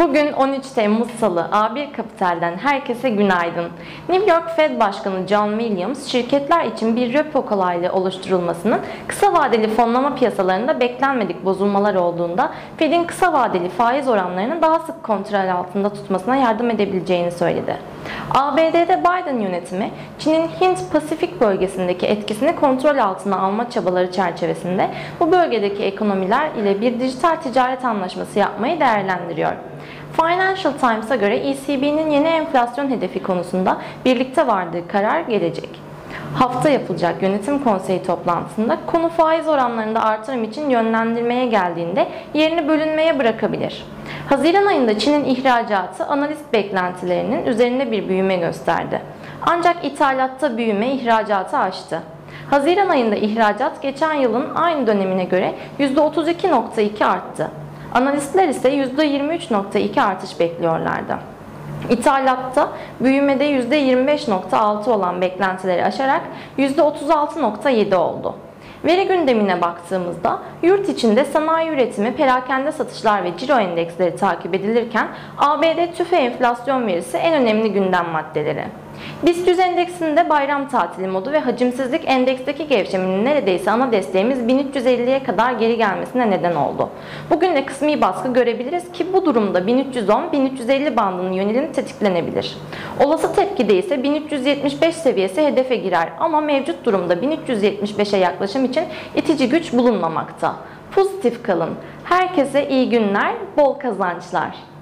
Bugün 13 Temmuz Salı A1 Kapital'den herkese günaydın. New York Fed Başkanı John Williams, şirketler için bir repo kolaylığı oluşturulmasının kısa vadeli fonlama piyasalarında beklenmedik bozulmalar olduğunda Fed'in kısa vadeli faiz oranlarını daha sık kontrol altında tutmasına yardım edebileceğini söyledi. ABD'de Biden yönetimi, Çin'in Hint-Pasifik bölgesindeki etkisini kontrol altına alma çabaları çerçevesinde bu bölgedeki ekonomiler ile bir dijital ticaret anlaşması yapmayı değerlendiriyor. Financial Times'a göre ECB'nin yeni enflasyon hedefi konusunda birlikte vardığı karar gelecek. Hafta yapılacak yönetim konseyi toplantısında konu faiz oranlarında artırım için yönlendirmeye geldiğinde yerini bölünmeye bırakabilir. Haziran ayında Çin'in ihracatı analist beklentilerinin üzerinde bir büyüme gösterdi. Ancak ithalatta büyüme ihracatı aştı. Haziran ayında ihracat geçen yılın aynı dönemine göre %32.2 arttı. Analistler ise %23.2 artış bekliyorlardı. İthalatta büyümede %25.6 olan beklentileri aşarak %36.7 oldu. Veri gündemine baktığımızda yurt içinde sanayi üretimi, perakende satışlar ve ciro endeksleri takip edilirken ABD tüfe enflasyon verisi en önemli gündem maddeleri. BIST 100 endeksinde bayram tatili modu ve hacimsizlik endeksteki gevşemenin neredeyse ana desteğimiz 1350'ye kadar geri gelmesine neden oldu. Bugün de kısmi baskı görebiliriz ki bu durumda 1310-1350 bandının yönelimi tetiklenebilir. Olası tepkide ise 1375 seviyesi hedefe girer ama mevcut durumda 1375'e yaklaşım için itici güç bulunmamakta. Pozitif kalın. Herkese iyi günler, bol kazançlar.